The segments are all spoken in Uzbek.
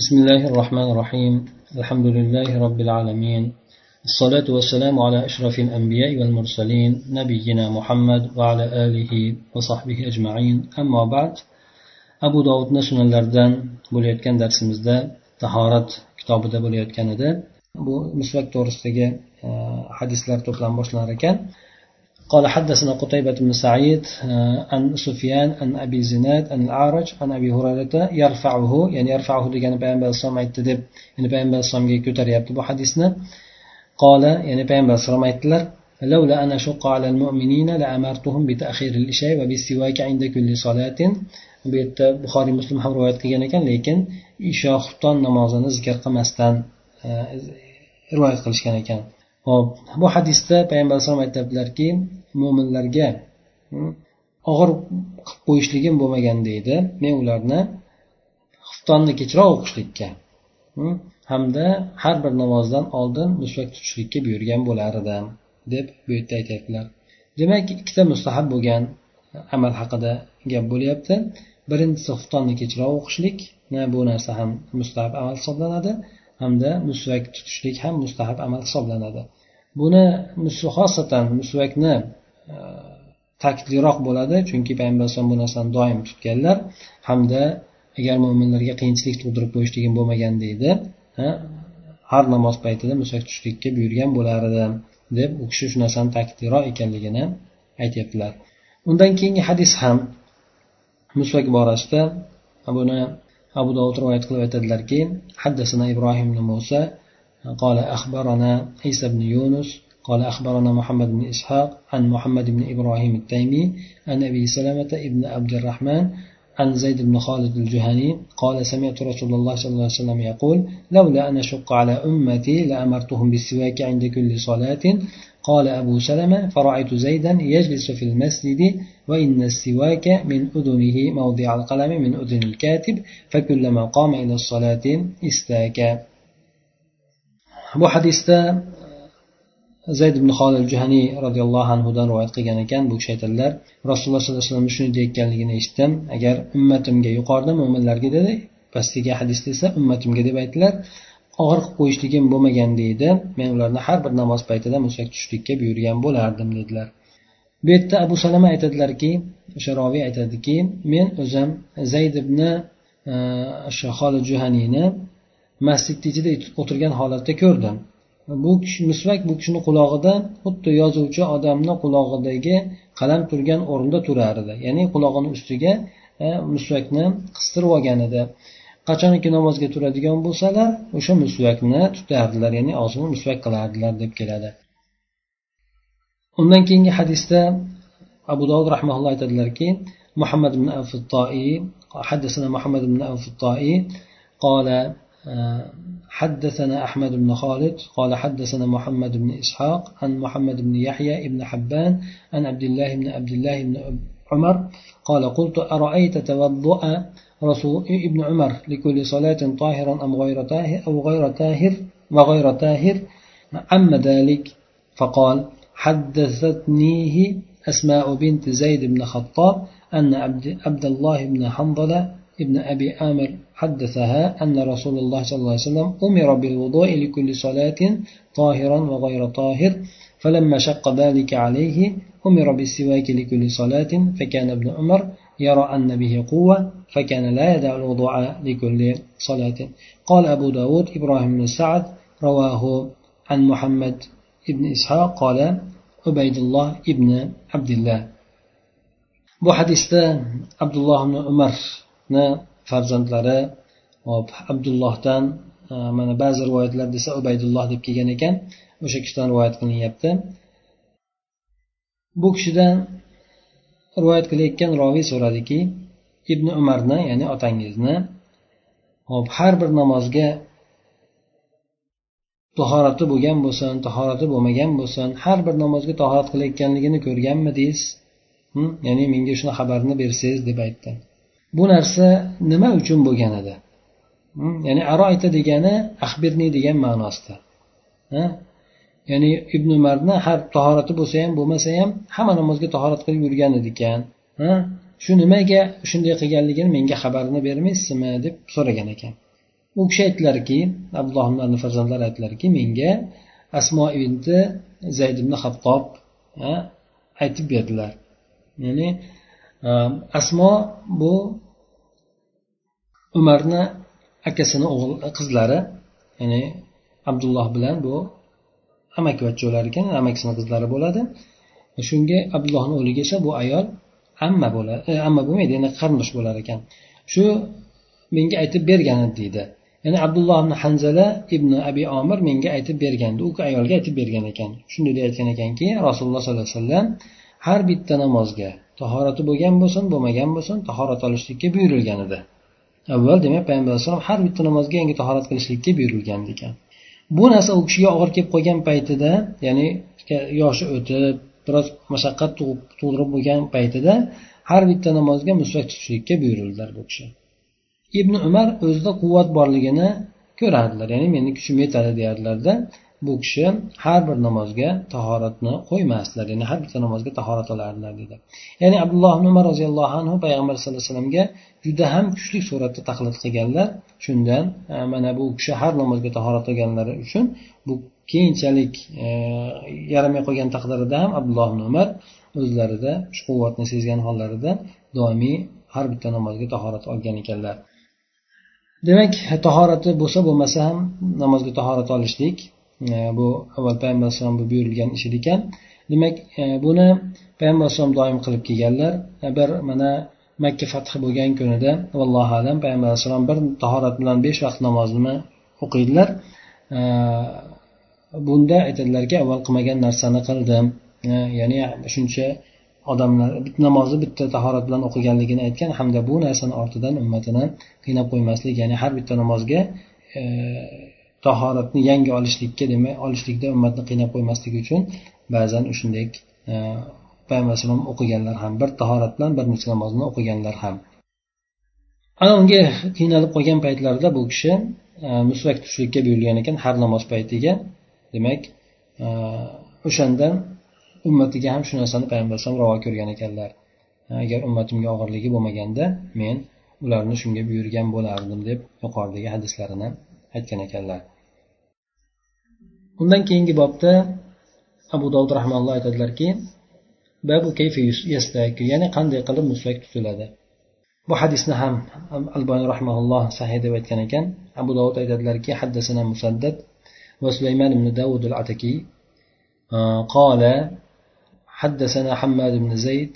بسم الله الرحمن الرحيم الحمد لله رب العالمين الصلاة والسلام على أشرف الأنبياء والمرسلين نبينا محمد وعلى آله وصحبه أجمعين أما بعد أبو داود نسنا لردن bo'layotgan darsimizda tahorat kitobida bo'layotgan edi bu musvak to'g'risidagi hadislar to'plami boshlanar ekan قال حدثنا قتيبة بن سعيد عن سفيان عن أبي زناد عن الأعرج عن أبي هريرة يرفعه يعني يرفعه دegani payg'ambar alayhisalom aytdi deb ya'ni payg'ambar alayhisalomga ko'taryapti bu hadisni قال يعني payg'ambar alayhisalom aytdilar لولا أن أشق على المؤمنين لأمرتهم بتأخير الإشاء وبالسواك عند كل صلاة bu yerda buxoriy muslim ham rivoyat qilgan ekan lekin isho xufton namozini zikr qilmasdan rivoyat qilishgan ekan hop bu hadisda payg'ambar alayhisalom aytyaptilarki mo'minlarga og'ir qilib qo'yishligim bo'lmaganda deydi. Men ularni xuftonni kechroq o'qishlikka hamda har bir namozdan oldin musvak tutishlikka buyurgan bo'lar edim deb bu yerda aytyaptilar. Demak ikkita mustahab bo'lgan amal haqida gap bo'lyapti. Birinchisi xuftonni kechroq o'qishlik bu narsa ham mustahab amal hisoblanadi hamda musvak tutishlik ham mustahab amal hisoblanadi. Buni xosatan musvakni ta'kidliroq bo'ladi chunki payg'ambar alayhisalom bu narsani doim tutganlar hamda agar mo'minlarga qiyinchilik tug'dirib qo'yishligi bo'lmagan deydi har namoz paytida musvak tutishlikka buyurgan bo'lar edi deb u kishi shu narsani ta'kidliroq ekanligini aytyaptilar undan keyingi hadis ham musvak borasida buni abu dovud rivoyat qilib aytadilarki haddasana ibrohim musa قال أخبرنا عيسى بن يونس قال أخبرنا محمد بن إسحاق عن محمد بن إبراهيم التيمي عن أبي سلمة بن عبد الرحمن عن زيد بن خالد الجهني قال سمعت رسول الله صلى الله عليه وسلم يقول لولا أن أشق على أمتي لأمرتهم بالسواك عند كل صلاة. قال أبو سلمة فرأيت زيدا يجلس في المسجد وإن السواك من أذنه موضع القلم من أذن الكاتب فكلما قام إلى الصلاة استاك. bu hadisda zayd ibn holil juhaniy roziyallohu anhudan rivoyat qilgan ekan bu kishi aytadilar rasululloh sollallohu alayhi vasallam shuni deyayotganligini eshitdim. Agar ummatimga yuqorida mo'minlarga dedi pastdagi hadisda esa ummatimga deb aytdilar og'ir qilib qo'yishligim bo'lmagan deydi. Men ularni har bir namoz paytida musvak tushlikka buyurgan bo'lardim dedilar. Bu yerda abu salama aytadilarki o'sha roviy aytadiki men o'zim zayd ibn e, o'sha holid juhaniyni masjidni ichida o'tirgan holatda ko'rdim. bu kishi musvak bu kishini qulog'ida xuddi yozuvchi odamni qulog'idagi qalam turgan o'rinda turar edi ya'ni qulog'ini ustiga musvakni qistirib olgan edi qachoniki namozga turadigan bo'lsalar o'sha musvakni tutardilar ya'ni og'zini musvak qilardilar deb keladi undan keyingi hadisda abu dovud rahmaulloh aytadilarki muhammad ibn aftoiy حدثنا محمد بن أوف الطائي قال حدثنا أحمد بن خالد قال حدثنا محمد بن إسحاق عن محمد بن يحيى بن حبان عن عبد الله بن عبد الله بن عمر قال قلت أرأيت توضؤ رسول ابن عمر لكل صلاة طاهرا أم غير طاهر أو غير طاهر وغير طاهر؟ عم ذلك. فقال حدثتنيه أسماء بنت زيد بن خطاب أن عبد الله بن حنظلة ابن أبي آمر حدثها أن رسول الله صلى الله عليه وسلم أمر بالوضوء لكل صلاة طاهرا وغير طاهر فلما شق ذلك عليه أمر بالسواك لكل صلاة فكان ابن عمر يرى أن به قوة فكان لا يدع الوضوء لكل صلاة. قال أبو داود إبراهيم بن سعد رواه عن محمد ابن إسحاق قال عبيد الله ابن عبد الله. Bu hadisda abdulloh ibn umarni farzandlari hop abdullohdan e, mana ba'zi rivoyatlarda esa ubaydulloh deb kelgan ekan o'sha kishidan rivoyat qilinyapti. Bu kishidan rivoyat qilayotgan roviy so'radiki ibn umarni ya'ni otangizni hop har bir namozga tahorati bo'lgan bo'lsin tahorati bo'lmagan bo'lsin har bir namozga tahorat qilayotganligini ko'rganmidingiz ya'ni menga shuni xabarni bersangiz deb aytdi. Bu narsa nima uchun bo'lgan edi? Ya'ni aroyta degani axbirni degan ma'nosida. Ya'ni ibn umarni har tahorati bo'lsa ham bo'lmasa ham hamma namozga tahorat qilib yurgan edi ekan shu nimaga shunday qilganligini menga xabarini bermaysizmi? deb so'ragan ekan. U kishi aytdilarki abdulloh farzandlari aytdilarki menga asmo ibn zayd ibn hattob aytib berdilar. Ya'ni asmo bu umarni akasini o'g'il qizlari ya'ni abdulloh bilan bu amakivachchalar ekan amakisini qizlari bo'ladi shunga abdullohni o'g'liga esa bu ayol amma bo'ladi amma bo'lmaydi ya'ni qarindosh bo'lar ekan shu menga aytib bergan deydi ya'ni abdulloh ibn hanzala ibn abi omir menga aytib bergandi u ayolga aytib bergan ekan shunday deb aytgan ekanki rasululloh sollallohu alayhi vasallam har bitta namozga tahorati bo'lgan bo'lsin bo'lmagan bo'lsin tahorat olishlikka buyurilgan edi. Avval demak payg'ambar alayhisalom har bitta namozga yangi tahorat qilishlikka buyurilgan ekan. Bu narsa u kishiga og'ir kelib qolgan paytida ya'ni yoshi o'tib biroz mashaqqat tug'dirib bo'lgan paytida har bitta namozga musvak tutishlikka buyurildilar bu kishi. Ibn umar o'zida quvvat borligini ko'rardilar ya'ni meni kuchim yetadi deyardilarda. Bu kishi har bir namozga tahoratni qo'ymasdilar ya'ni har bitta namozga tahorat olardilar dedi. Ya'ni abdulloh ibn umar roziyallohu anhu payg'ambar sallallohu alayhi vasallamga juda ham kuchli suratda taqlid qilganlar. Shundan e, mana bu kishi har namozga tahorat olganlari uchun bu keyinchalik e, yaramay qolgan taqdirida ham abdulloh ibn umar o'zlarida shu quvvatni sezgan hollarida doimiy har bitta namozga tahorat olgan ekanlar. Demak tahorati bo'lsa bo'lmasa ham namozga tahorat olishlik E, bu avval payg'ambar alayhissalomga buyurilgan ish ekan demak e, buni payg'ambar alayhisalom doim qilib kelganlar. E, bir mana makka fathi bo'lgan kunida vallohu alam payg'ambar alayhissalom bir tahorat bilan besh vaqt namozni o'qiydilar. Bunda aytadilarki avval qilmagan narsani qildim. Ya'ni shuncha odamlar bitta namozni bitta tahorat bilan o'qiganligini aytgan hamda bu narsani ortidan ummatini qiynab qo'ymaslik ya'ni har bitta namozga tahoratni yangi olishlikka demak olishlikda ummatni qiynab qo'ymaslik uchun ba'zan shunday e, payg'ambar alayhisalom o'qiganlar ham bir tahorat bilan bir necha namozni o'qiganlar ham. Ana unga qiynalib qolgan paytlarida bu kishi e, musvak tushlikka buyurilgan ekan har namoz paytiga. Demak e, o'shandan ummatiga ham shu narsani payg'ambar alayhisalom ravo ko'rgan ekanlar. Agar ummatimga og'irligi bo'lmaganda men ularni shunga buyurgan bo'lardim deb yuqoridagi hadislarini aytgan ekanlar. undan keyingi bobda abu dovud rahmanalloh aytadilarki babu ya'ni qanday qilib musvak tutiladi bu hadisni ham alboniy rahmaulloh sahih deb aytgan ekan abu dovud aytadilarki haddasana musaddad va sulaymon ibn davud al ataki قال حدثنا حماد بن زيد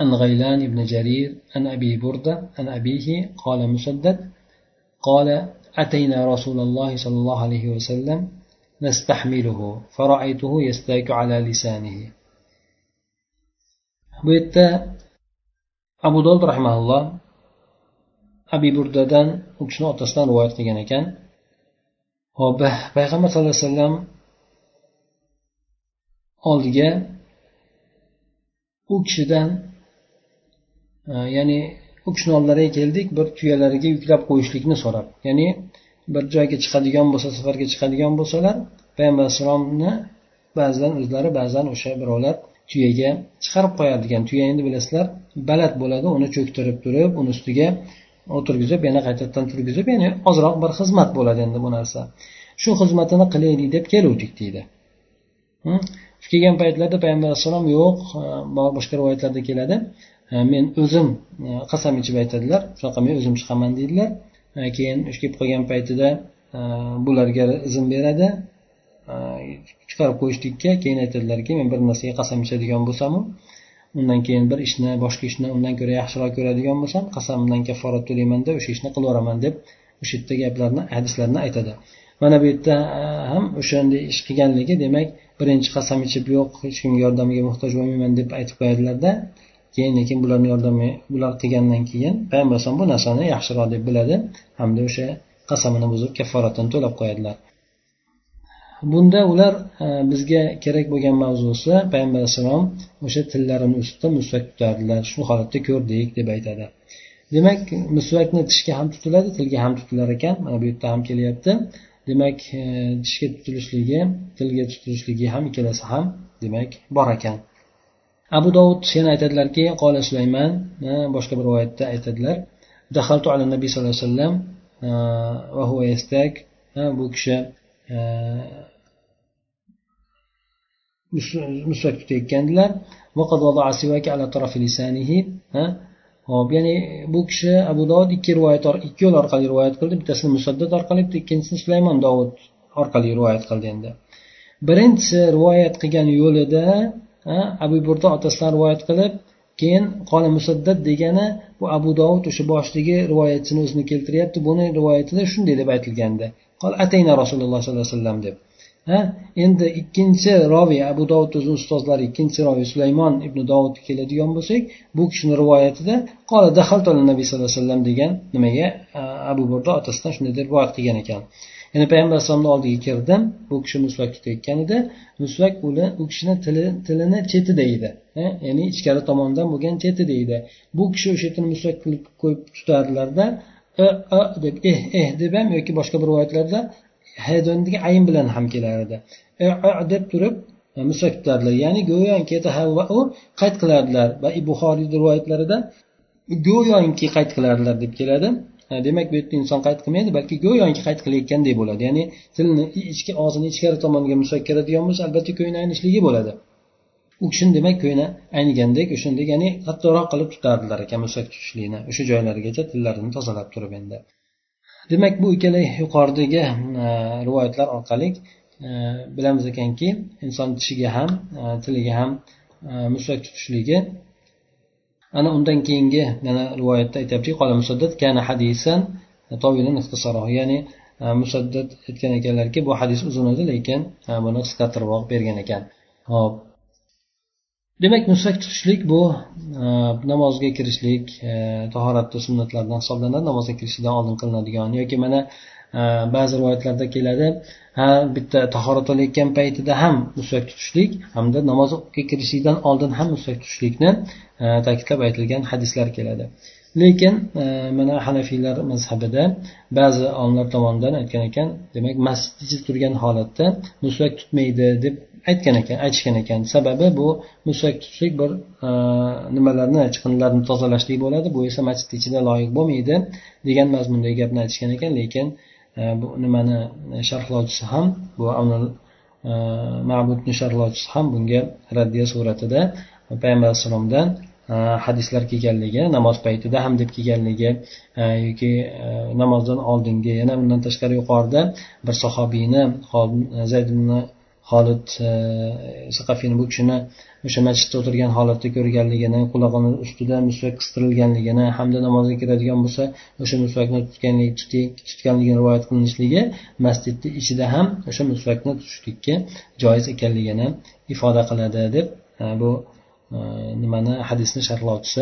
عن غيلان بن جرير عن أبي بردة عن أبيه قال مسدد قال أتينا رسول الله صلى الله عليه وسلم نستحمله فرأيته يستاك على لسانه bu yerda abu dovud rahmaulloh abi burdadan u kishini otasidan rivoyat qilgan ekan hop payg'ambar sallallohu alayhi vasallam oldiga u kishidan e, ya'ni u kishini oldilariga keldik bir tuyalariga yuklab qo'yishlikni so'rab ya'ni bir joyga chiqadigan bo'lsa safarga chiqadigan bo'lsalar payg'ambar alayhissalomni ba'zan o'zlari ba'zan o'sha birovlar tuyaga chiqarib qo'yadigan tuya. Endi bilasizlar baland bo'ladi uni cho'ktirib turib uni ustiga o'tirgizib yana qaytadan turgizib ya'ni ozroq bir xizmat bo'ladi endi bu narsa. Shu xizmatini qilaylik deb keluvdik deydi. Kelgan paytlarda payg'ambar alayhissalom yo'q boshqa rivoyatlarda keladi. Men o'zim e, qasam ichib aytadilar shunaqa men o'zim chiqaman deydilar. Keyin shu kelib qolgan paytida e, bularga izn beradi. E, chiqarib qo'yishlikka keyin aytadilarki men bir narsaga qasam ichadigan bo'lsamu undan keyin bir ishni boshqa ishni undan ko'ra yaxshiroq ko'radigan bo'lsam qasamimdan kafforat to'laymanda o'sha ishni qilaveraman deb o'sha yerda gaplarni hadislarni aytadi. Mana bu yerda e, ham o'shanday ish qilganligi demak birinchi qasam ichib yo'q hech kimga yordamiga muhtoj bo'lmayman deb aytib qo'yadilarda keyin lekin bularni yordami bular qilgandan keyin payg'ambar alayhisalom bu narsani yaxshiroq deb biladi. Hamda o'sha qasamini buzib kafforatini to'lab qo'yadilar. Bunda ular e, bizga kerak bo'lgan mavzusi payg'ambar alayhissalom o'sha tillarini ustida musvak tutardilar. Shu holatda ko'rdik deb aytadi. Demak musvakni tishga ham tutiladi tilga ham tutilar ekan. Mana bu yerda ham kelyapti. Demak e, tishga tutilishligi tilga tutilishligi ham ikkalasi ham demak bor ekan. Abu dovud yana aytadilarki qola sulaymon boshqa bir rivoyatda aytadilar. Dahaltu ala nabiy sallallohu alayhi vasallam bu kishi musvak tutayotgandilar hop ya'ni bu kishi abu dovud ikki rivoyat ikki yo'l orqali rivoyat qildi. Bittasini musaddad orqali ikkinchisini sulaymon dovud orqali rivoyat qildi endi. Birinchisi rivoyat qilgan yo'lida abu burda otasidan rivoyat qilib keyin qoli musaddad degani bu abu dovud o'sha boshligi rivoyatchini o'zini keltiryapti. Buni rivoyatida shunday deb aytilgandi. Qol atayna rasululloh sollallohu alayhi vasallam deb. Ha? Endi ikkinchi roviy abu dovud o'zini ustozlari ikkinchi roviy sulaymon ibn dovudga keladigan bo'lsak bu kishini rivoyatida qola nabiy sallallohu alayhi vasallam degan nimaga abu burda otasidan shunday deb rivoyat qilgan ekan. Ya'ni payg'ambar alayhisalomni oldiga kirdim bu kishi musvak tutayotgan edi. Musvak u kishini tili tilini chetida edi ya'ni ichkari tomondan bo'lgan chetida edi bu kishi o'sha yerdan musvak qilib qo'yib tutardilarda e, e, deb eh eh deb ham yoki boshqa bir rivoyatlarda haydondagi ayn bilan ham kelar edi. E, deb turib musvak tutardilar. Ya'ni go'yoki qayd qilardilar. Va buxoriy rivoyatlarida go'yoki qayd qilardilar deb keladi. Demak bu yerda inson qayd qilmaydi balki go'yoki qayd qilayotgandek bo'ladi. Ya'ni tilni ichki og'zini ichkari tomoniga musvak kiradigan bo'lsa albatta ko'ngli aynishligi bo'ladi. U kishini demak ko'ngli aynigandek o'shandek ya'ni qattiqroq qilib tutardilar ekan musvak tutishlikni o'sha joylarigacha tillarini tozalab turib endi. Demak bu ikkala yuqoridagi rivoyatlar orqali bilamiz ekanki inson tishiga ham tiliga ham mushak tutishligi ana undan keyingi yana rivoyatda aytyaptiki ya'ni e, musaddad aytgan ekanlarki bu hadis uzun edi lekin e, buni qisqartiribroq bergan ekan. Hop. Demak musvak tutishlik bu e, namozga kirishlik tahoratni sunnatlardan hisoblanadi namozga kirishlikdan oldin qilinadigan yoki mana ba'zi rivoyatlarda keladi. Ha bitta tahorat olayotgan paytida ham musak tutishlik hamda namozga kirishlikdan oldin ham musak tutishlikni e, ta'kidlab aytilgan hadislar keladi. Lekin e, mana hanafiylar mazhabida ba'zi olimlar tomonidan aytgan ekan demak masjid ichida turgan holatda musak tutmaydi deb aytgan ekan aytishgan ekan. Sababi bu musak tutishlik bir e, nimalarni chiqindilarni tozalashlik bo'ladi bu esa masjid ichida loyiq bo'lmaydi degan mazmundagi gapni aytishgan ekan. Lekin e, E, bu nimani sharhlovchisi ham bu e, mabudni sharhlovchisi ham bunga raddiya suratida payg'ambar alayhissalomdan e, hadislar kelganligi namoz paytida ham deb kelganligi yoki namozdan oldingi yana undan tashqari yuqorida bir sahobiyni zayd ibn e, saqafiyni bu kishini o'sha masjidda o'tirgan holatda ko'rganligini qulog'ini ustida musvak qistirilganligini hamda namozga kiradigan bo'lsa o'sha musvakni tutganligini rivoyat qilinishligi masjidni ichida ham o'sha musvakni tutishlikka joiz ekanligini ifoda qiladi deb e, bu e, nimani hadisni sharhlovchisi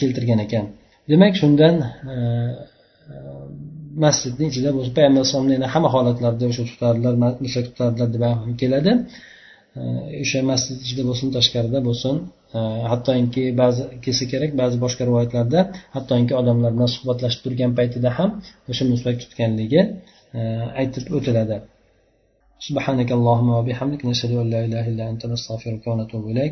keltirgan ekan. Demak shundan e, masjidni ichida bo'lsa payg'ambar alayhisalomni yana hamma holatlarda o'sha tutadilar mushak tutadilar deb ham keladi o'sha masjid ichida bo'lsin tashqarida bo'lsin hattoki ba'zi kelsa kerak ba'zi boshqa rivoyatlarda hattoki odamlar bilan suhbatlashib turgan paytida ham o'sha musvak tutganligi aytib o'tiladi سبحانك اللهم وبحمدك نشهد أن لا إله إلا أنت نستغفرك ونتوب إليك